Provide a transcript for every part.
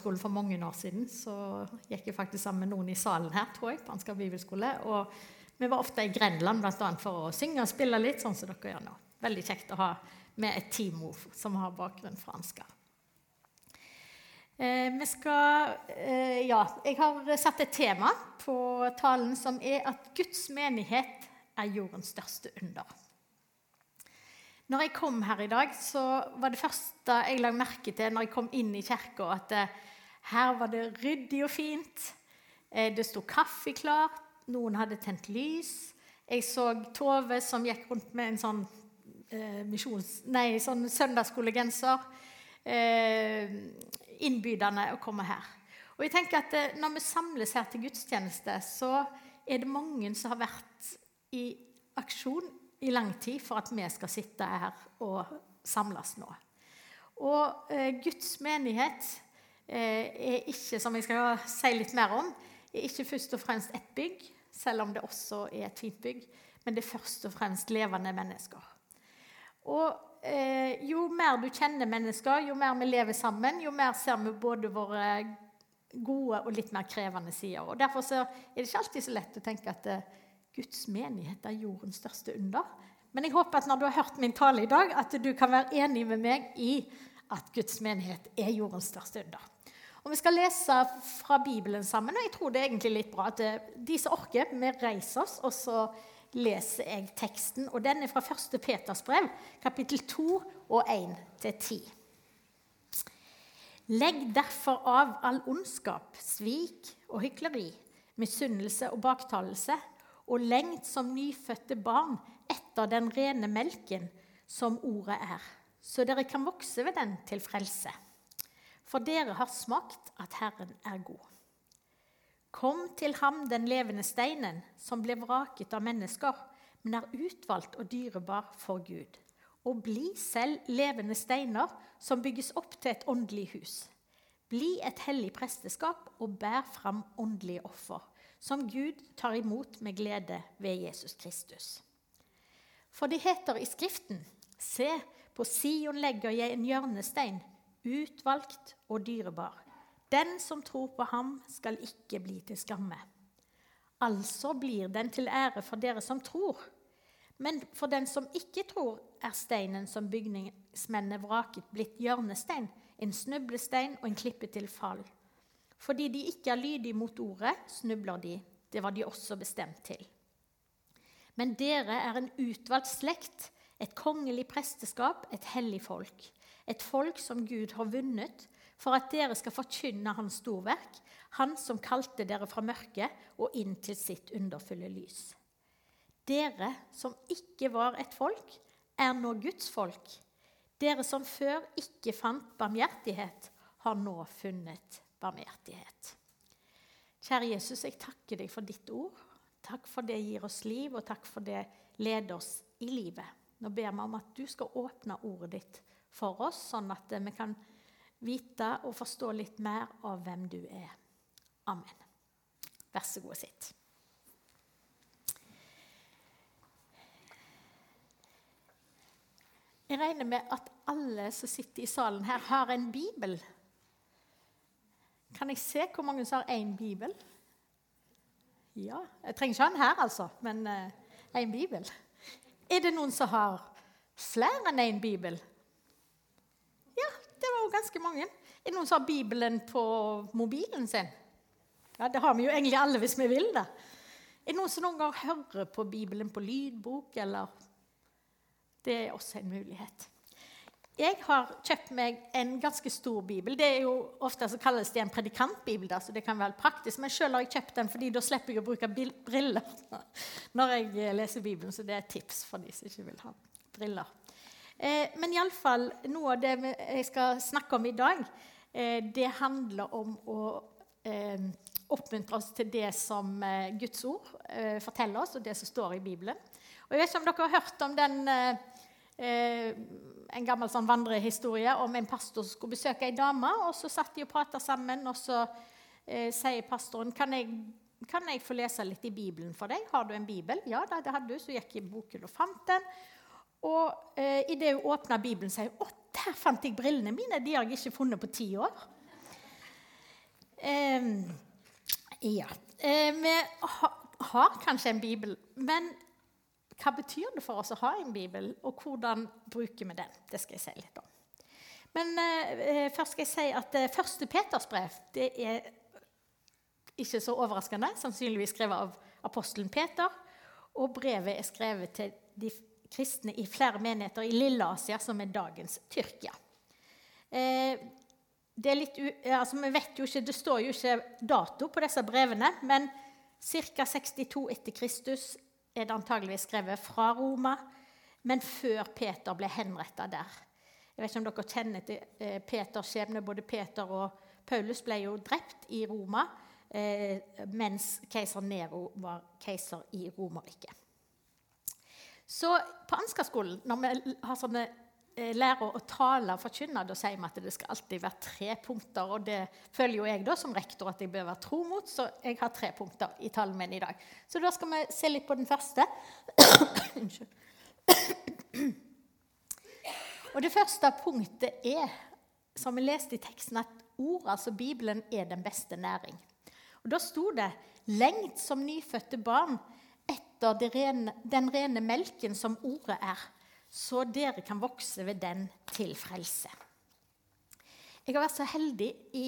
skolen for mange år siden. Så gikk jeg faktisk sammen med noen i salen her, tror jeg, på Ansgar bibelskole. Og vi var ofte i Grenland blant annet, for å synge og spille litt, sånn som dere gjør nå. Veldig kjekt å ha med et team som har bakgrunn fra Ansgar. Eh, vi skal eh, Ja, jeg har satt et tema på talen som er at Guds menighet er jordens største under. Når jeg kom her i dag, så var det første jeg la merke til når jeg kom inn i kirka, at eh, her var det ryddig og fint. Eh, det sto kaffe klart, noen hadde tent lys. Jeg så Tove som gikk rundt med en sånn, eh, missions, nei, sånn søndagsskolegenser. Eh, innbydende å komme her. Og jeg tenker at eh, Når vi samles her til gudstjeneste, så er det mange som har vært i aksjon i lang tid for at vi skal sitte her og samles nå. Og eh, Guds menighet eh, er ikke, som jeg skal si litt mer om, er ikke først og fremst et bygg, selv om det også er et fint bygg, men det er først og fremst levende mennesker. Og eh, jo mer du kjenner mennesker, jo mer vi lever sammen, jo mer ser vi både våre gode og litt mer krevende sider. Og Derfor er det ikke alltid så lett å tenke at eh, Guds menighet er jordens største under. Men jeg håper at når du har hørt min tale i dag, at du kan være enig med meg i at Guds menighet er jordens største under. Og Vi skal lese fra Bibelen sammen, og jeg tror det er egentlig litt bra at de som orker, vi reiser oss, og så leser jeg teksten. Og Den er fra 1. Peters brev, kapittel 2 og 1-10. Legg derfor av all ondskap, svik og hykleri, misunnelse og baktalelse og lengt som nyfødte barn etter den rene melken som ordet er, så dere kan vokse ved den til frelse. For dere har smakt at Herren er god. Kom til ham, den levende steinen, som ble vraket av mennesker, men er utvalgt og dyrebar for Gud. Og bli selv levende steiner som bygges opp til et åndelig hus. Bli et hellig presteskap og bær fram åndelige offer som Gud tar imot med glede ved Jesus Kristus. For det heter i Skriften.: Se, på Sion legger jeg en hjørnestein, utvalgt og dyrebar. Den som tror på ham, skal ikke bli til skamme. Altså blir den til ære for dere som tror. Men for den som ikke tror, er steinen som bygningsmennene vraket, blitt hjørnestein, en snublestein og en klippe til fall. Fordi de ikke er lydige mot ordet, snubler de. Det var de også bestemt til. Men dere er en utvalgt slekt, et kongelig presteskap, et hellig folk. Et folk som Gud har vunnet, for at dere skal forkynne Hans storverk, Han som kalte dere fra mørket og inn til sitt underfulle lys. Dere som ikke var et folk, er nå Guds folk. Dere som før ikke fant barmhjertighet, har nå funnet barmhjertighet. Kjære Jesus, jeg takker deg for ditt ord. Takk for det gir oss liv, og takk for det leder oss i livet. Nå ber vi om at du skal åpne ordet ditt for oss, sånn at vi kan vite og forstå litt mer av hvem du er. Amen. Vær så god, sitt. Jeg regner med at alle som sitter i salen her, har en bibel. Kan jeg se hvor mange som har én bibel? Ja. Jeg trenger ikke ha den her, altså, men én uh, bibel. Er det noen som har flere enn én bibel? Ja, det var jo ganske mange. Er det noen som har Bibelen på mobilen sin? Ja, Det har vi jo egentlig alle hvis vi vil det. Er det noen som noen gang hører på Bibelen på lydbok, eller Det er også en mulighet. Jeg har kjøpt meg en ganske stor bibel. Det er jo Ofte så kalles det en predikantbibel, da, så det kan være praktisk. Men selv har jeg kjøpt den fordi da slipper jeg å bruke briller når jeg eh, leser Bibelen. Så det er et tips for de som ikke vil ha briller. Eh, men iallfall noe av det jeg skal snakke om i dag, eh, det handler om å eh, oppmuntre oss til det som eh, Guds ord eh, forteller oss, og det som står i Bibelen. Og jeg vet ikke om dere har hørt om den eh, eh, en gammel sånn vandrehistorie om en pastor som skulle besøke ei dame. og Så satt de og prata sammen, og så eh, sier pastoren kan jeg, kan jeg få lese litt i Bibelen for deg. Har du en bibel? Ja, det hadde du. Så gikk jeg i boken og fant den. Og eh, idet hun åpna Bibelen, sier hun å, der fant jeg brillene mine. De har jeg ikke funnet på ti år. Eh, ja. Vi ha, har kanskje en bibel, men hva betyr det for oss å ha en bibel, og hvordan bruker vi den? Det skal jeg si litt om. Men eh, først skal jeg si at eh, første Peters brev det er ikke så overraskende, sannsynligvis skrevet av apostelen Peter. Og brevet er skrevet til de kristne i flere menigheter i Lilleasia, som er dagens Tyrkia. Eh, det, altså, ikke, det, står jo ikke dato på disse brevene, men ca. 62 etter Kristus er det antageligvis skrevet fra Roma, men før Peter ble henretta der. Jeg vet ikke om dere kjenner til eh, Peters skjebne. Både Peter og Paulus ble jo drept i Roma, eh, mens keiser Nero var keiser i Romerriket. Så på Ansgarskolen, når vi har sånne lærer å tale og forkynne, da sier vi at det skal alltid være tre punkter. Og det føler jo jeg da som rektor at jeg bør være tro mot, så jeg har tre punkter i talen min i dag. Så da skal vi se litt på den første. Unnskyld. Og det første punktet er, som vi leste i teksten, at ord, altså Bibelen, er den beste næring. Og Da sto det 'lengt som nyfødte barn' etter den rene melken som ordet er, så dere kan vokse ved den til frelse. Jeg har vært så heldig i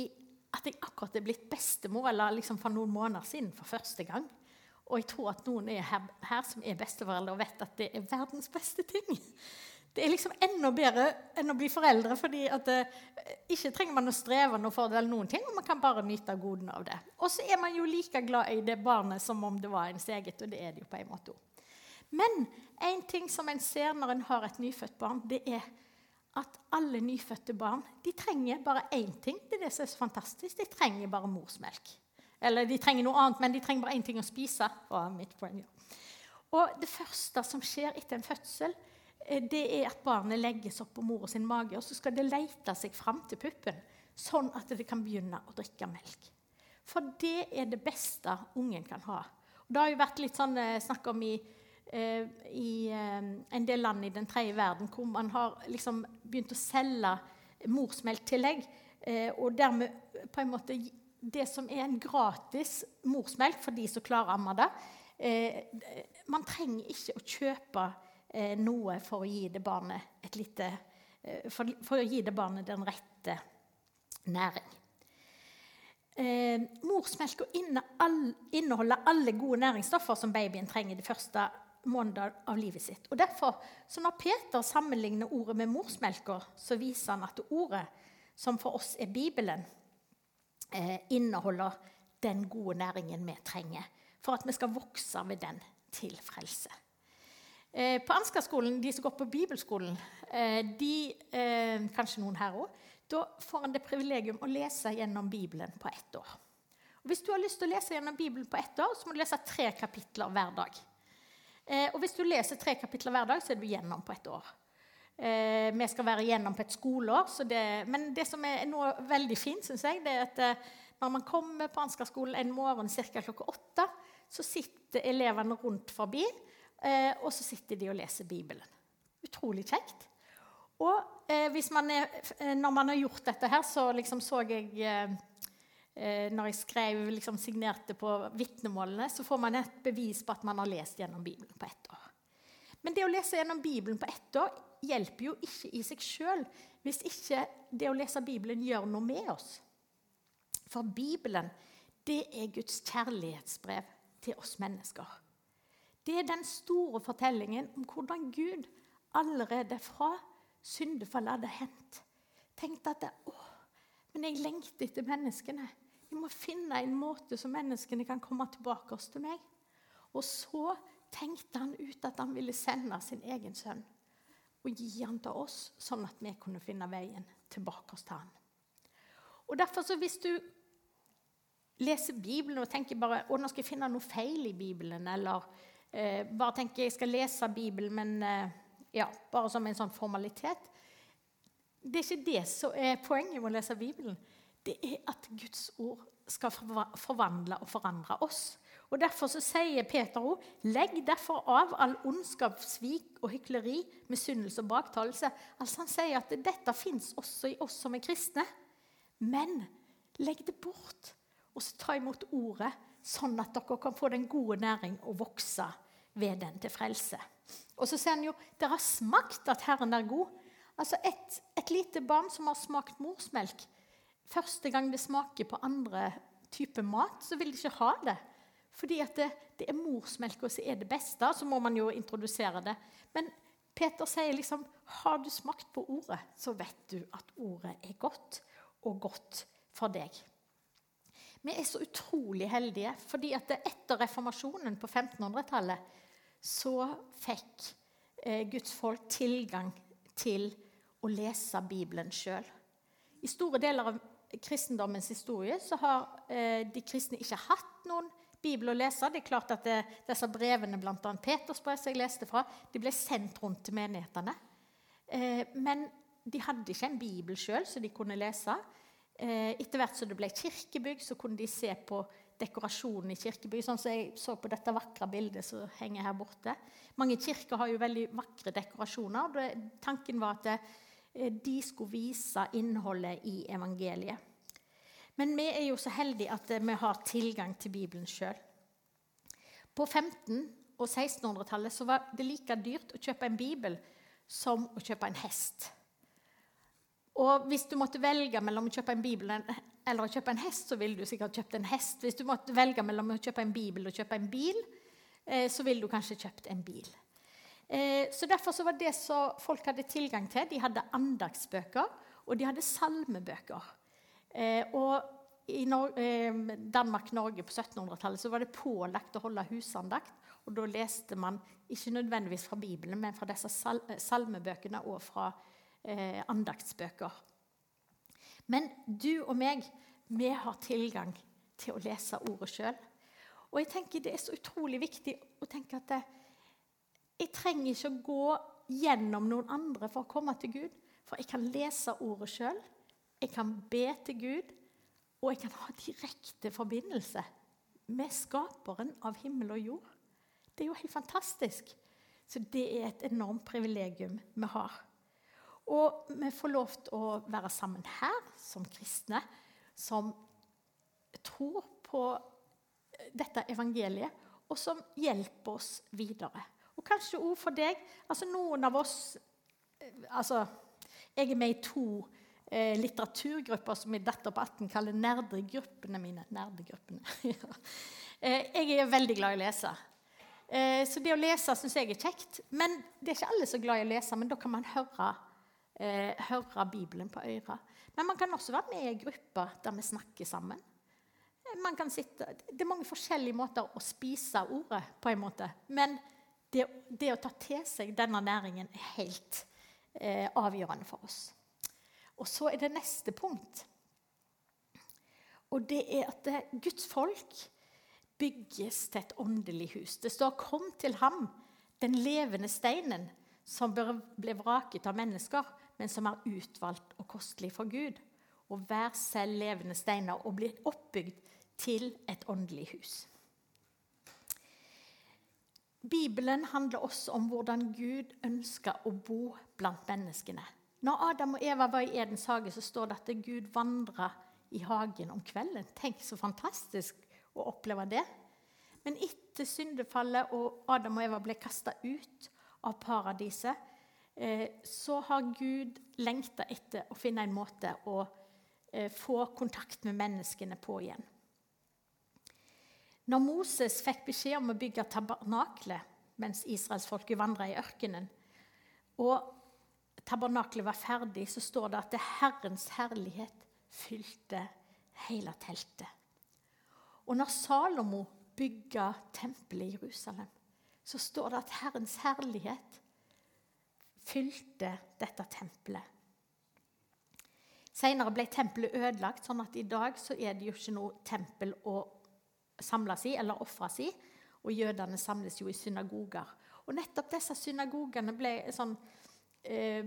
at jeg akkurat er blitt bestemor eller liksom for noen måneder siden for første gang. Og jeg tror at noen er her, her som er besteforeldre og vet at det er verdens beste ting. Det er liksom enda bedre enn å bli foreldre, fordi at eh, ikke trenger man å streve noe for det, eller noen ting, og man kan bare nyte godene av det. Og så er man jo like glad i det barnet som om det var ens eget, og det er det jo på en måte òg. Men en ting som en ser når en har et nyfødt barn, det er at alle nyfødte barn de trenger bare én ting. Det er det som er så fantastisk. De trenger bare morsmelk. Eller de trenger noe annet, men de trenger bare én ting å spise. Og, mitt poeng, ja. og det første som skjer etter en fødsel, Eh, det er at barnet legges opp på mora sin mage, og så skal det lete seg fram til puppen, sånn at det kan begynne å drikke melk. For det er det beste ungen kan ha. Og det har jo vært litt sånn eh, snakk om i, i en del land i den tredje verden hvor man har liksom begynt å selge morsmelktillegg, og dermed på en måte det som er en gratis morsmelk for de som klarer å amme det. Man trenger ikke å kjøpe eh, noe for å gi det barnet et lite eh, for, for, å gi det barnet den rette næring. Eh, morsmelka inneholder alle gode næringsstoffer som babyen trenger de første måneder av livet sitt. Og derfor, så Når Peter sammenligner ordet med morsmelka, så viser han at ordet, som for oss er Bibelen, eh, inneholder den gode næringen vi trenger for at vi skal vokse ved den til frelse. Eh, på Ansgarskolen, de som går på bibelskolen, eh, de, eh, kanskje noen her òg, da får en det privilegium å lese gjennom Bibelen på ett år. Og hvis du har lyst til å lese gjennom Bibelen på ett år, så må du lese tre kapitler hver dag. Og hvis du leser tre kapitler hver dag, så er du gjennom på et år. Vi skal være igjennom på et skoleår, det, men det som er noe veldig fint, syns jeg, det er at når man kommer på Ansgar-skolen en morgen ca. klokka åtte, så sitter elevene rundt forbi. Eh, og så sitter de og leser Bibelen. Utrolig kjekt. Og eh, man er, eh, når man har gjort dette her, så liksom så jeg eh, Når jeg skrev, liksom signerte på vitnemålene, så får man et bevis på at man har lest gjennom Bibelen på ett år. Men det å lese gjennom Bibelen på ett år hjelper jo ikke i seg sjøl hvis ikke det å lese Bibelen gjør noe med oss. For Bibelen, det er Guds kjærlighetsbrev til oss mennesker. Det er den store fortellingen om hvordan Gud allerede fra syndefallet hadde hendt. Tenkte at å, men jeg lengter etter menneskene. Jeg må finne en måte så menneskene kan komme tilbake oss til meg. Og så tenkte han ut at han ville sende sin egen sønn og gi han til oss, sånn at vi kunne finne veien tilbake oss til han. Og derfor så Hvis du leser Bibelen og tenker bare å nå skal jeg finne noe feil i Bibelen, eller eh, bare tenker jeg skal lese Bibelen, men eh, ja, bare som en sånn formalitet. Det er ikke det som er poenget med å lese Bibelen. Det er at Guds ord skal forvandle og forandre oss. Og Derfor så sier Peter òg legg derfor av all ondskap, svik og hykleri, misunnelse og baktalelse. Altså Han sier at dette fins også i oss som er kristne. Men legg det bort og så ta imot ordet, sånn at dere kan få den gode næring og vokse ved den til frelse. Og så sier han jo dere har smakt at Herren er god. Altså et, et lite barn som har smakt morsmelk, første gang det smaker på andre typer mat, så vil de ikke ha det. Fordi at det, det er morsmelka som er det beste. Så må man jo introdusere det. Men Peter sier liksom Har du smakt på ordet, så vet du at ordet er godt, og godt for deg. Vi er så utrolig heldige, fordi at etter reformasjonen på 1500-tallet så fikk eh, Guds folk tilgang til å lese Bibelen sjøl. I store deler av kristendommens historie så har eh, de kristne ikke hatt noen bibel å lese. Det er klart at det, Disse brevene, bl.a. Peters brev, som jeg leste fra, de ble sendt rundt til menighetene. Eh, men de hadde ikke en bibel sjøl som de kunne lese. Eh, etter hvert som det ble kirkebygg, så kunne de se på dekorasjonen i kirkebygg. Sånn som jeg så på dette vakre bildet som henger her borte. Mange kirker har jo veldig vakre dekorasjoner. Tanken var at eh, de skulle vise innholdet i evangeliet. Men vi er jo så heldige at eh, vi har tilgang til Bibelen sjøl. På 1500- og 1600-tallet var det like dyrt å kjøpe en bibel som å kjøpe en hest. Og hvis du måtte velge mellom å kjøpe en bibel eller å kjøpe en hest, så ville du sikkert kjøpt en hest. Hvis du måtte velge mellom å kjøpe en bibel og kjøpe en bil, eh, så ville du kanskje kjøpt en bil. Eh, så Derfor så var det som folk hadde tilgang til, de hadde andagsbøker og de hadde salmebøker. Eh, og i Danmark-Norge på 1700-tallet var det pålagt å holde husandakt. Og da leste man ikke nødvendigvis fra Bibelen, men fra disse salmebøkene og fra eh, andaktsbøker. Men du og meg, vi har tilgang til å lese ordet sjøl. Og jeg tenker det er så utrolig viktig å tenke at det, jeg trenger ikke å gå gjennom noen andre for å komme til Gud. For jeg kan lese ordet sjøl, jeg kan be til Gud, og jeg kan ha direkte forbindelse med skaperen av himmel og jord. Det er jo helt fantastisk. Så det er et enormt privilegium vi har. Og vi får lov til å være sammen her som kristne som tror på dette evangeliet, og som hjelper oss videre. Og kanskje òg for deg. altså Noen av oss altså, Jeg er med i to eh, litteraturgrupper som min datter på 18 kaller nerdegruppene mine. Nerdegruppene. eh, jeg er veldig glad i å lese. Eh, så det å lese syns jeg er kjekt. Men det er ikke alle så glad i å lese, men da kan man høre eh, høre Bibelen på øret. Men man kan også være med i grupper der vi snakker sammen. Eh, sitte, det er mange forskjellige måter å spise ordet på. en måte. Men det, det å ta til seg denne næringen er helt eh, avgjørende for oss. Og så er det neste punkt. Og det er at det, Guds folk bygges til et åndelig hus. Det står 'Kom til ham, den levende steinen', som ble vraket av mennesker, men som er utvalgt og kostelig for Gud. Og vær selv levende steiner og bli oppbygd til et åndelig hus. Bibelen handler også om hvordan Gud ønsker å bo blant menneskene. Når Adam og Eva var i Edens hage, så står det at Gud vandra i hagen om kvelden. Tenk så fantastisk å oppleve det. Men etter syndefallet og Adam og Eva ble kasta ut av paradiset, Eh, så har Gud lengta etter å finne en måte å eh, få kontakt med menneskene på igjen. Når Moses fikk beskjed om å bygge tabernaklet mens israelsfolket vandra i ørkenen, og tabernaklet var ferdig, så står det at det Herrens herlighet fylte hele teltet. Og når Salomo bygga tempelet i Jerusalem, så står det at Herrens herlighet fylte dette tempelet. Senere ble tempelet ødelagt, sånn at i dag så er det jo ikke noe tempel å samles i eller ofra i. Og jødene samles jo i synagoger. Og nettopp disse synagogene ble et sånn eh,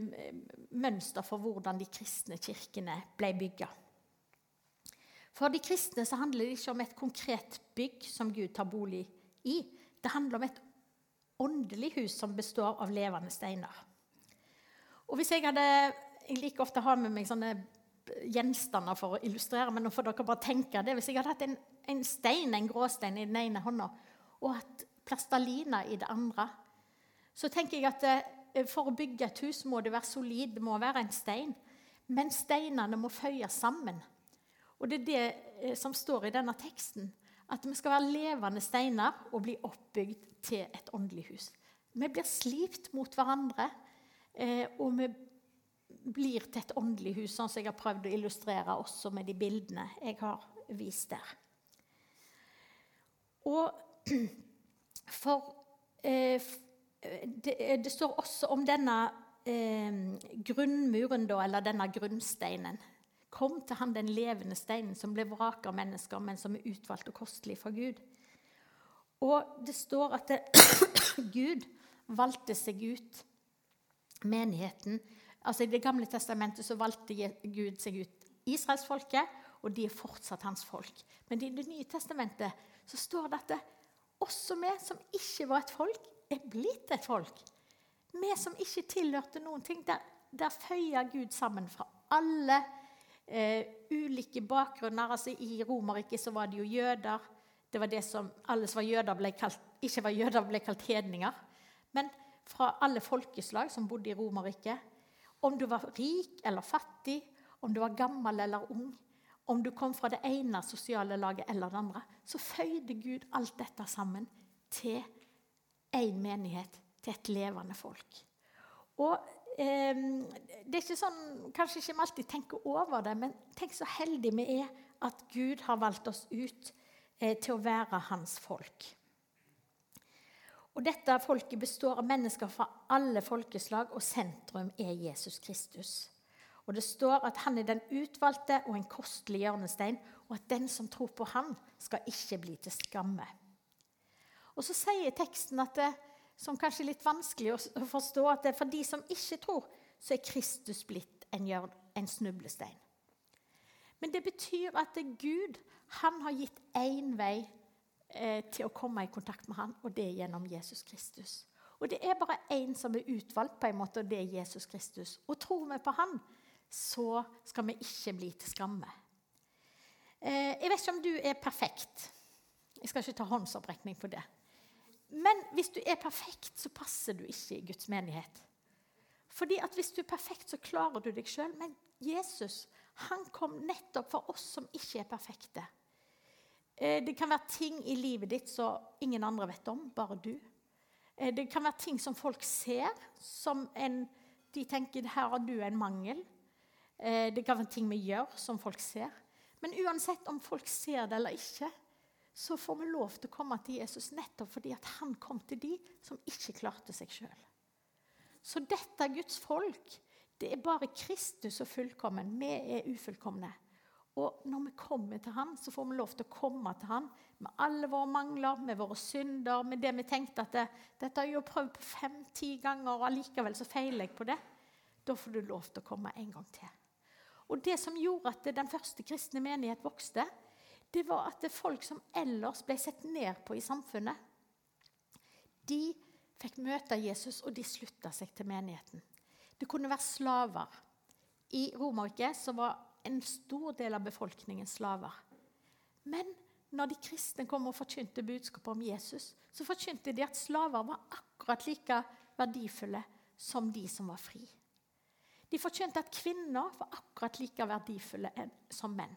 mønster for hvordan de kristne kirkene ble bygga. For de kristne så handler det ikke om et konkret bygg som Gud tar bolig i. Det handler om et åndelig hus som består av levende steiner. Og hvis jeg hadde Jeg liker ofte å ha med meg sånne gjenstander for å illustrere, men nå får dere bare tenke det. Hvis jeg hadde hatt en, en stein, en gråstein i den ene hånda og at plastalina i det andre, så tenker jeg at eh, for å bygge et hus må det være solid, det må være en stein. Men steinene må føyes sammen. Og det er det eh, som står i denne teksten. At vi skal være levende steiner og bli oppbygd til et åndelig hus. Vi blir slipt mot hverandre, eh, og vi blir til et åndelig hus, sånn som jeg har prøvd å illustrere også med de bildene jeg har vist der. Og for eh, det, det, står også om denne eh, grunnmuren, da, eller denne grunnsteinen. Kom til han den levende steinen som ble vraket av mennesker, men som er utvalgt og kostelig for Gud. Og det står at det, Gud valgte seg ut menigheten Altså I Det gamle testamentet så valgte Gud seg ut israelsfolket, og de er fortsatt hans folk. Men i Det nye testamentet så står det at også vi som ikke var et folk, er blitt et folk. Vi som ikke tilhørte noen ting. Der, der føyer Gud sammen fra alle eh, ulike bakgrunner. Altså I Romerriket var det jo jøder. Det var det som Alle som var jøder ble kalt, ikke var jøder, ble kalt hedninger. Men fra alle folkeslag som bodde i Romerriket, om du var rik eller fattig, om du var gammel eller ung, om du kom fra det ene sosiale laget eller det andre, så føyde Gud alt dette sammen til én menighet, til et levende folk. Og eh, det er ikke sånn, Kanskje ikke vi alltid tenker over det, men tenk så heldige vi er at Gud har valgt oss ut eh, til å være hans folk. Og Dette folket består av mennesker fra alle folkeslag, og sentrum er Jesus Kristus. Og Det står at han er den utvalgte og en kostelig hjørnestein, og at den som tror på han, skal ikke bli til skamme. Og Så sier teksten at det, som kanskje er litt vanskelig å forstå, at for de som ikke tror, så er Kristus blitt en, hjørn, en snublestein. Men det betyr at det Gud han har gitt én vei eh, til å komme i kontakt med han, og det er gjennom Jesus Kristus. Og det er bare én som er utvalgt, på en måte, og det er Jesus Kristus. Og tror vi på han, så skal vi ikke bli til skamme. Eh, jeg vet ikke om du er perfekt. Jeg skal ikke ta håndsopprekning på det. Men hvis du er perfekt, så passer du ikke i Guds menighet. Fordi at Hvis du er perfekt, så klarer du deg sjøl. Men Jesus han kom nettopp for oss som ikke er perfekte. Eh, det kan være ting i livet ditt som ingen andre vet om, bare du. Eh, det kan være ting som folk ser, som en, de tenker her har du en mangel. Eh, det kan være ting vi gjør som folk ser. Men uansett om folk ser det eller ikke, så får vi lov til å komme til Jesus nettopp fordi han kom til de som ikke klarte seg sjøl. Så dette Guds folk, det er bare Kristus og fullkommen. Vi er ufullkomne. Og når vi kommer til han, så får vi lov til å komme til han med alle våre mangler, med våre synder, med det vi tenkte at det, dette har jeg jo prøvd på fem-ti ganger, og allikevel så feiler jeg på det. Da får du lov til å komme en gang til. Og Det som gjorde at den første kristne menighet vokste, det var at det folk som ellers ble sett ned på i samfunnet, de fikk møte Jesus, og de slutta seg til menigheten. Det kunne være slaver. I Romerriket var en stor del av befolkningen slaver. Men når de kristne kom og forkynte budskapet om Jesus, så forkynte de at slaver var akkurat like verdifulle som de som var fri. De forkynte at kvinner var akkurat like verdifulle som menn.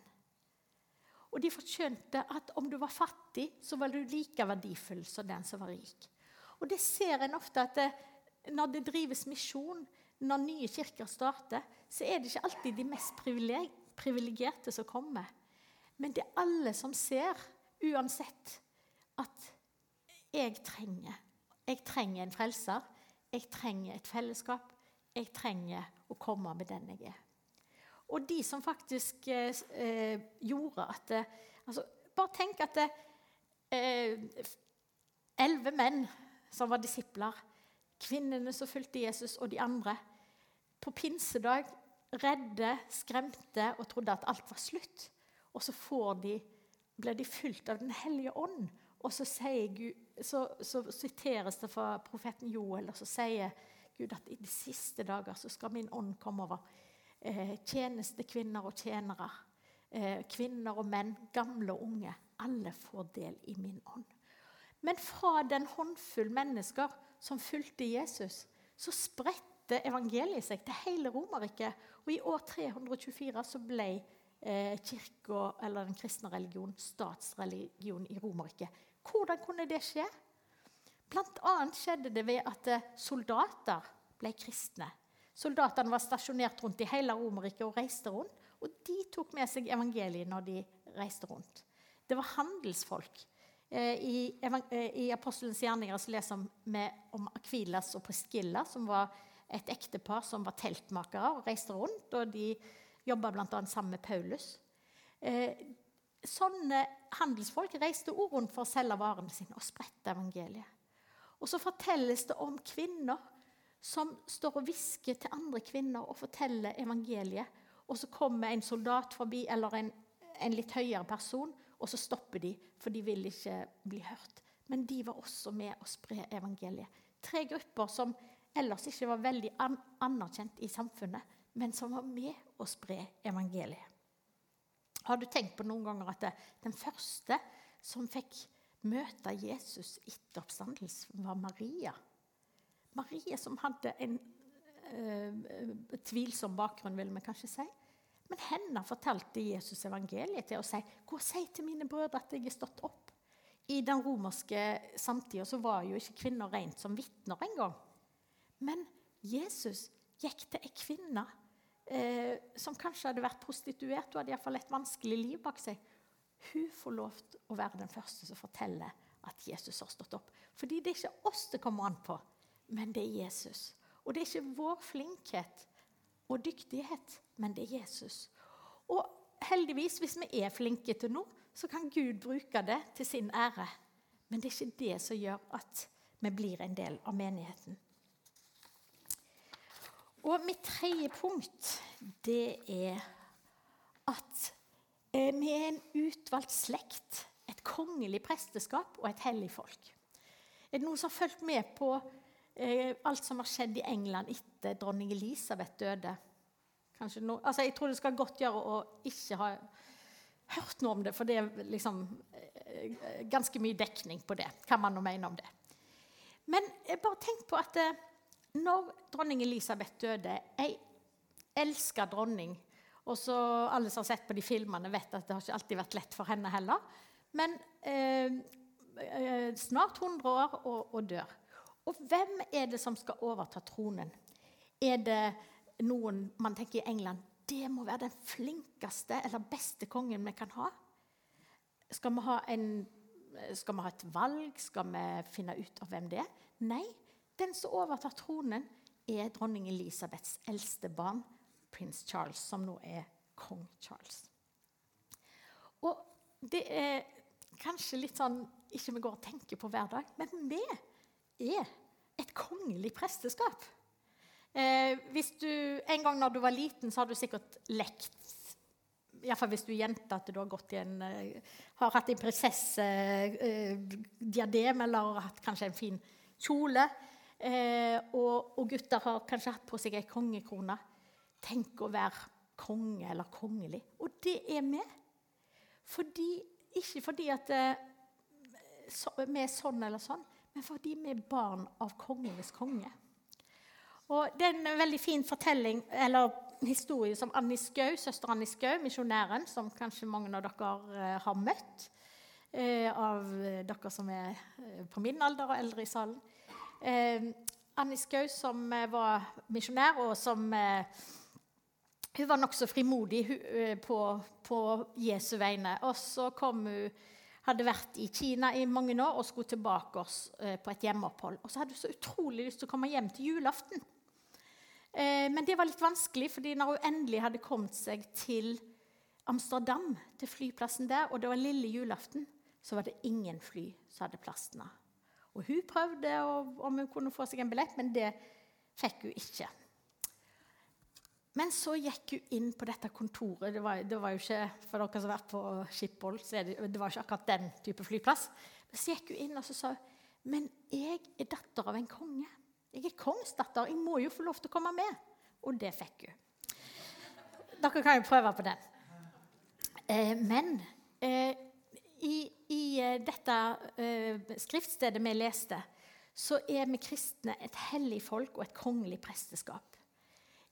Og de forkynte at om du var fattig, så var du like verdifull som den som var rik. Og det ser en ofte at det, når det drives misjon, når nye kirker starter, så er det ikke alltid de mest privilegerte som kommer. Men det er alle som ser, uansett, at jeg trenger. Jeg trenger en frelser. Jeg trenger et fellesskap. Jeg trenger å komme med den jeg er. Og de som faktisk eh, gjorde at altså, Bare tenk at eh, elleve menn som var disipler, kvinnene som fulgte Jesus, og de andre, på pinsedag redde, skremte og trodde at alt var slutt. Og så de, blir de fulgt av Den hellige ånd. Og så, Gud, så, så, siteres det fra profeten Joel, og så sier Gud at i de siste dager så skal min ånd komme over eh, tjenestekvinner og tjenere, eh, kvinner og menn, gamle og unge. Alle får del i min ånd. Men fra den håndfull mennesker som fulgte Jesus, så spredte evangeliet seg til hele Romerriket. Og i år 324 så ble eh, kirka, eller den kristne religion, statsreligion i Romerriket. Hvordan kunne det skje? Blant annet skjedde det ved at eh, soldater ble kristne. Soldatene var stasjonert rundt i hele Romerriket og reiste rundt. Og de tok med seg evangeliet når de reiste rundt. Det var handelsfolk. Eh, I, eh, i Apostelens gjerninger leser vi om Akvilas og Priscilla, som var et ektepar som var teltmakere og reiste rundt. og De jobba bl.a. sammen med Paulus. Sånne handelsfolk reiste også rundt for å selge varene sine og spredte evangeliet. Og så fortelles det om kvinner som står og hvisker til andre kvinner og forteller evangeliet. Og så kommer en soldat forbi, eller en, en litt høyere person, og så stopper de, for de vil ikke bli hørt. Men de var også med å spre evangeliet. Tre grupper som ellers ikke var veldig an anerkjent i samfunnet, men som var med å spre evangeliet. Har du tenkt på noen ganger at det, den første som fikk møte Jesus etter oppstandelsen, var Maria? Maria som hadde en eh, tvilsom bakgrunn, vil vi kanskje si. Men henne fortalte Jesus evangeliet til å si Gå og si til mine brødre at jeg er stått opp. I den romerske samtida var jo ikke kvinner rent som vitner engang. Men Jesus gikk til ei kvinne eh, som kanskje hadde vært prostituert. Hun hadde iallfall et vanskelig liv bak seg. Hun får lov til å være den første som forteller at Jesus har stått opp. Fordi det er ikke oss det kommer an på, men det er Jesus. Og det er ikke vår flinkhet og dyktighet, men det er Jesus. Og heldigvis, hvis vi er flinke til noe, så kan Gud bruke det til sin ære. Men det er ikke det som gjør at vi blir en del av menigheten. Og mitt tredje punkt, det er at vi er en utvalgt slekt. Et kongelig presteskap og et hellig folk. Er det noen som har fulgt med på eh, alt som har skjedd i England etter dronning Elisabeth døde? No, altså jeg tror det skal godt gjøre å ikke ha hørt noe om det, for det er liksom eh, ganske mye dekning på det. Kan man nå mene om det. Men bare tenk på at eh, når dronning Elisabeth døde Jeg elsker dronning. Og så Alle som har sett på de filmene, vet at det har ikke alltid vært lett for henne heller. Men eh, eh snart 100 år og, og, dør. Og hvem er det som skal overta tronen? Er det noen man tenker i England det må være den flinkeste eller beste kongen vi kan ha? Skal vi ha, en, skal vi ha et valg? Skal vi finne ut av hvem det er? Nei, den som overtar tronen, er dronning Elisabeths eldste barn, prins Charles, som nå er kong Charles. Og det er kanskje litt sånn ikke vi går og tenker på hver dag, men vi er et kongelig presteskap. Eh, du, En gang når du var liten, så har du sikkert lekt Iallfall hvis du er jente, at du har, en, uh, har hatt en prinsessediadem eh, eller hatt kanskje en fin kjole. Eh, og, og, gutter har kanskje hatt på seg ei kongekrone. Tenk å være konge eller kongelig. Og det er vi. Fordi, ikke fordi at eh, så, vi er sånn eller sånn, men fordi vi er barn av kongenes konge. Og Det er en veldig fin fortelling, eller historie som Annie Skau, søster Annie Skau, misjonæren, som kanskje mange av dere eh, har møtt. Eh, av dere som er på min alder og eldre i salen. Annie Skau, som var misjonær, og som Hun var nokså frimodig eh, på, på, Jesu vegne. Og så kom hun hadde vært i Kina i mange år og skulle tilbake oss eh, på et hjemmeopphold. Og så hadde hun så utrolig lyst til å komme hjem til julaften. Eh, men det var litt vanskelig, fordi når hun endelig hadde kommet seg til Amsterdam, til flyplassen der, og det var lille julaften, så var det ingen fly som hadde plassene. Og hun prøvde om hun kunne få seg en billett, men det fikk hun ikke. Men så gikk hun inn på dette kontoret. Det var, det var jo ikke for dere som har vært på Schiphol, så det, det, var ikke akkurat den type flyplass. Så gikk hun inn og så sa men jeg er datter av en konge. Jeg er kongsdatter. Jeg må jo få lov til å komme med. Og det fikk hun. dere kan jo prøve på den. Eh, men eh, i, i eh, dette eh, skriftstedet vi leste, så er vi kristne et hellig folk og et kongelig presteskap.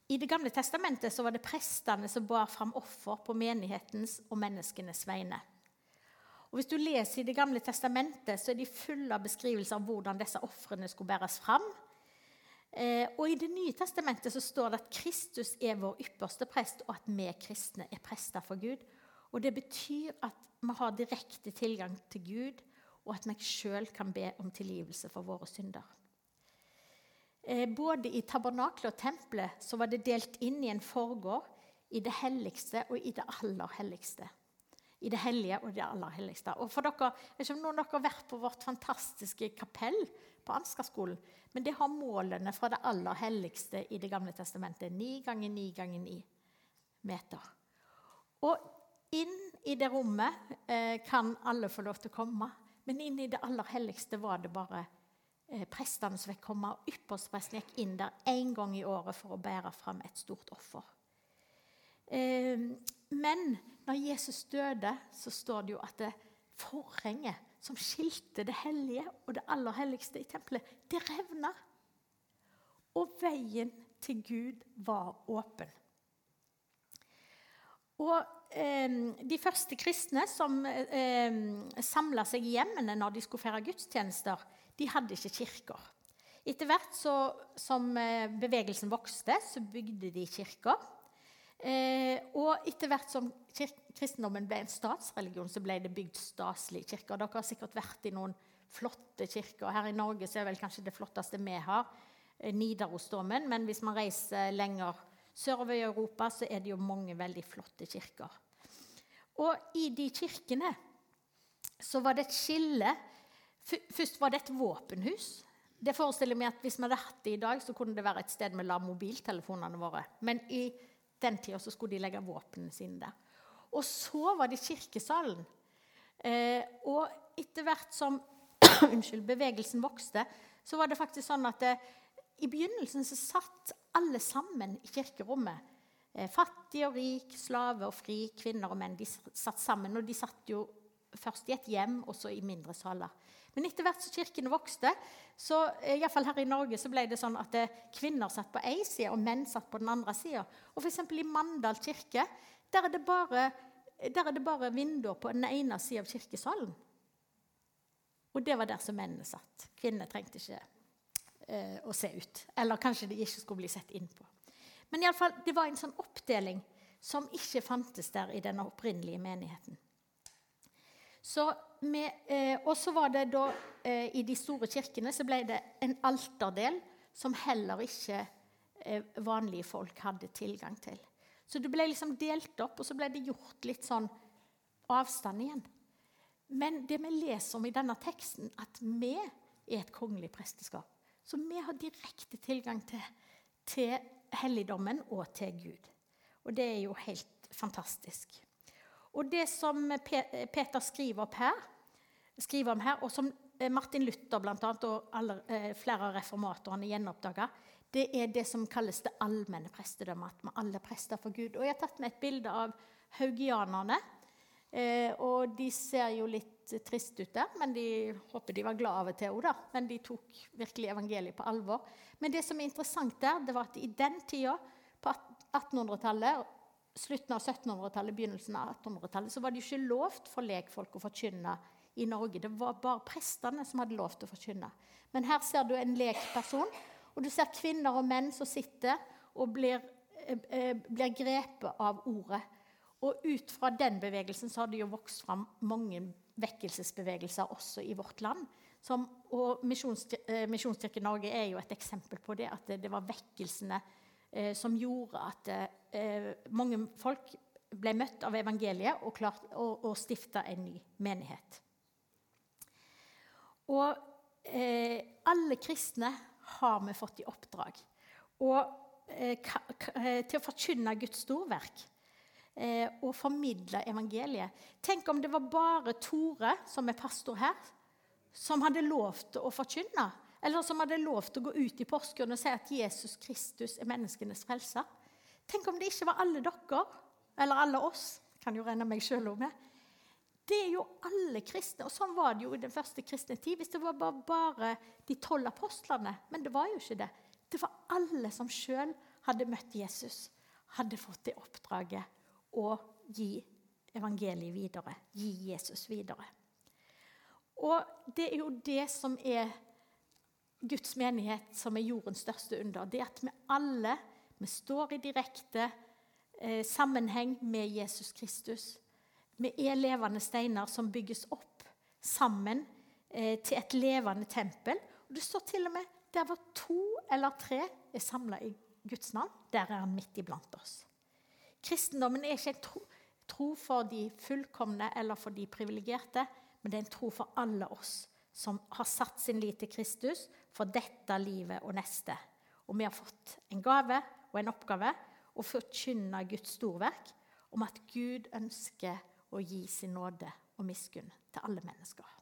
I Det gamle testamentet så var det prestene som bar fram offer på menighetens og menneskenes vegne. Og Hvis du leser i Det gamle testamentet, så er de fulle av beskrivelser av hvordan disse ofrene skulle bæres fram. Eh, og I Det nye testamentet så står det at Kristus er vår ypperste prest, og at vi kristne er prester for Gud. Og Det betyr at vi har direkte tilgang til Gud, og at vi sjøl kan be om tilgivelse for våre synder. Eh, både i tabernaklet og tempelet så var det delt inn i en forgård, i det helligste og i det aller helligste. I det hellige og det aller helligste. Og for dere, jeg vet ikke om noen av dere har vært på vårt fantastiske kapell på Ansgarskolen, men det har målene fra det aller helligste i Det gamle testamentet. Ni ganger ni ganger ni meter. Og inn i det rommet eh, kan alle få lov til å komme, men inn i det aller helligste var det bare prestene som fikk komme. og Ypperstepresten gikk inn der én gang i året for å bære fram et stort offer. Eh, men når Jesus døde, så står det jo at det forhenget som skilte det hellige og det aller helligste i tempelet, det revna. Og veien til Gud var åpen. Og eh, De første kristne som eh, samla seg i hjemmene når de skulle feire gudstjenester, de hadde ikke kirker. Etter hvert så, som eh, bevegelsen vokste, så bygde de kirker. Eh, og etter hvert som kristendommen ble en statsreligion, så ble det bygd staselige kirker. Dere har sikkert vært i noen flotte kirker. Her i Norge så er vel kanskje det flotteste vi har, eh, Nidarosdomen. Men hvis man reiser lenger sørover i Europa, så er det jo mange veldig flotte kirker. Og i de kirkene så var det et skille Først var det et våpenhus. Det forestiller meg at Hvis vi hadde hatt det i dag, så kunne det være et sted vi la mobiltelefonene våre. Men i den tida skulle de legge våpnene sine der. Og så var det kirkesalen. Eh, og etter hvert som unnskyld, bevegelsen vokste, så var det faktisk sånn at det, eh, i begynnelsen så satt alle sammen i kirkerommet. Eh, fattig og rik, slave og fri, kvinner og menn. De satt sammen. Og de satt jo først i et hjem, og så i mindre saler. Men etter hvert som kirkene vokste, så eh, i fall her i Norge, så ble det sånn at eh, kvinner satt på én side, og menn satt på den andre sida. Og f.eks. i Mandal kirke der er, bare, der er det bare vinduer på den ene sida av kirkesalen. Og det var der som mennene satt. Kvinnene trengte ikke eh, å se ut. Eller kanskje de ikke skulle bli sett inn på. Men i alle fall, det var en sånn oppdeling som ikke fantes der i den opprinnelige menigheten. Eh, og så var det da eh, I de store kirkene så ble det en alterdel som heller ikke eh, vanlige folk hadde tilgang til. Så det ble liksom delt opp, og så ble det gjort litt sånn avstand igjen. Men det vi leser om i denne teksten, at vi er et kongelig presteskap. Så vi har direkte tilgang til, til helligdommen og til Gud. Og det er jo helt fantastisk. Og det som Peter skriver, her, skriver om her, og som eh, Martin Luther blant annet, og alle, eh, flere av reformatorene gjenoppdaga, det er det som kalles det allmenne prestedømmet. At vi alle prester for Gud. Og Jeg har tatt med et bilde av haugianerne. Eh, og de ser jo litt trist ut der, men de håper de var glad av og til òg, Men de tok virkelig evangeliet på alvor. Men det som er interessant der, det var at i den tida, på 1800-tallet, slutten av 1700-tallet, begynnelsen av 1800-tallet, så var det jo ikke lovt for lekfolk å forkynne i Norge. Det var bare prestene som hadde lov til å forkynne. Men her ser du en lekperson, og du ser kvinner og menn som sitter og blir, eh, eh blir grepet av ordet. Og ut fra den bevegelsen så har det jo vokst fram mange vekkelsesbevegelser også i vårt land. Som, og eh, Misjonskirken Norge er jo et eksempel på det, at det, det var vekkelsene eh, som gjorde at eh, mange folk ble møtt av evangeliet og, klart, og, og stifta en ny menighet. Og eh, alle kristne har vi fått i oppdrag og, eh, eh, til å forkynne Guds storverk og formidle evangeliet. Tenk om det var bare Tore, som er pastor her, som hadde lov til å forkynne eller som hadde lov til å gå ut i påsken og si at Jesus Kristus er menneskenes frelser. Tenk om det ikke var alle dere, eller alle oss, kan jo regne meg sjøl med. Det er jo alle kristne, og sånn var det jo i den første kristne tid. Hvis det var bare, bare de tolv apostlene. Men det var jo ikke det. Det var alle som sjøl hadde møtt Jesus, hadde fått det oppdraget å gi evangeliet videre. Gi Jesus videre. Og det er jo det som er Guds menighet, som er jordens største under. Det at vi alle vi står i direkte eh, sammenheng med Jesus Kristus. Vi er levende steiner som bygges opp sammen eh, til et levende tempel. Og Det står til og med der hvor to eller tre er samla i Guds navn, der er han midt iblant oss. Kristendommen er ikke en tro, tro for de fullkomne eller for de privilegerte, men det er en tro for alle oss som har satt sin lit til Kristus for dette livet og neste. Og vi har fått en gave og en oppgave å forkynne Guds storverk om at Gud ønsker å gi sin nåde og miskunn til alle mennesker.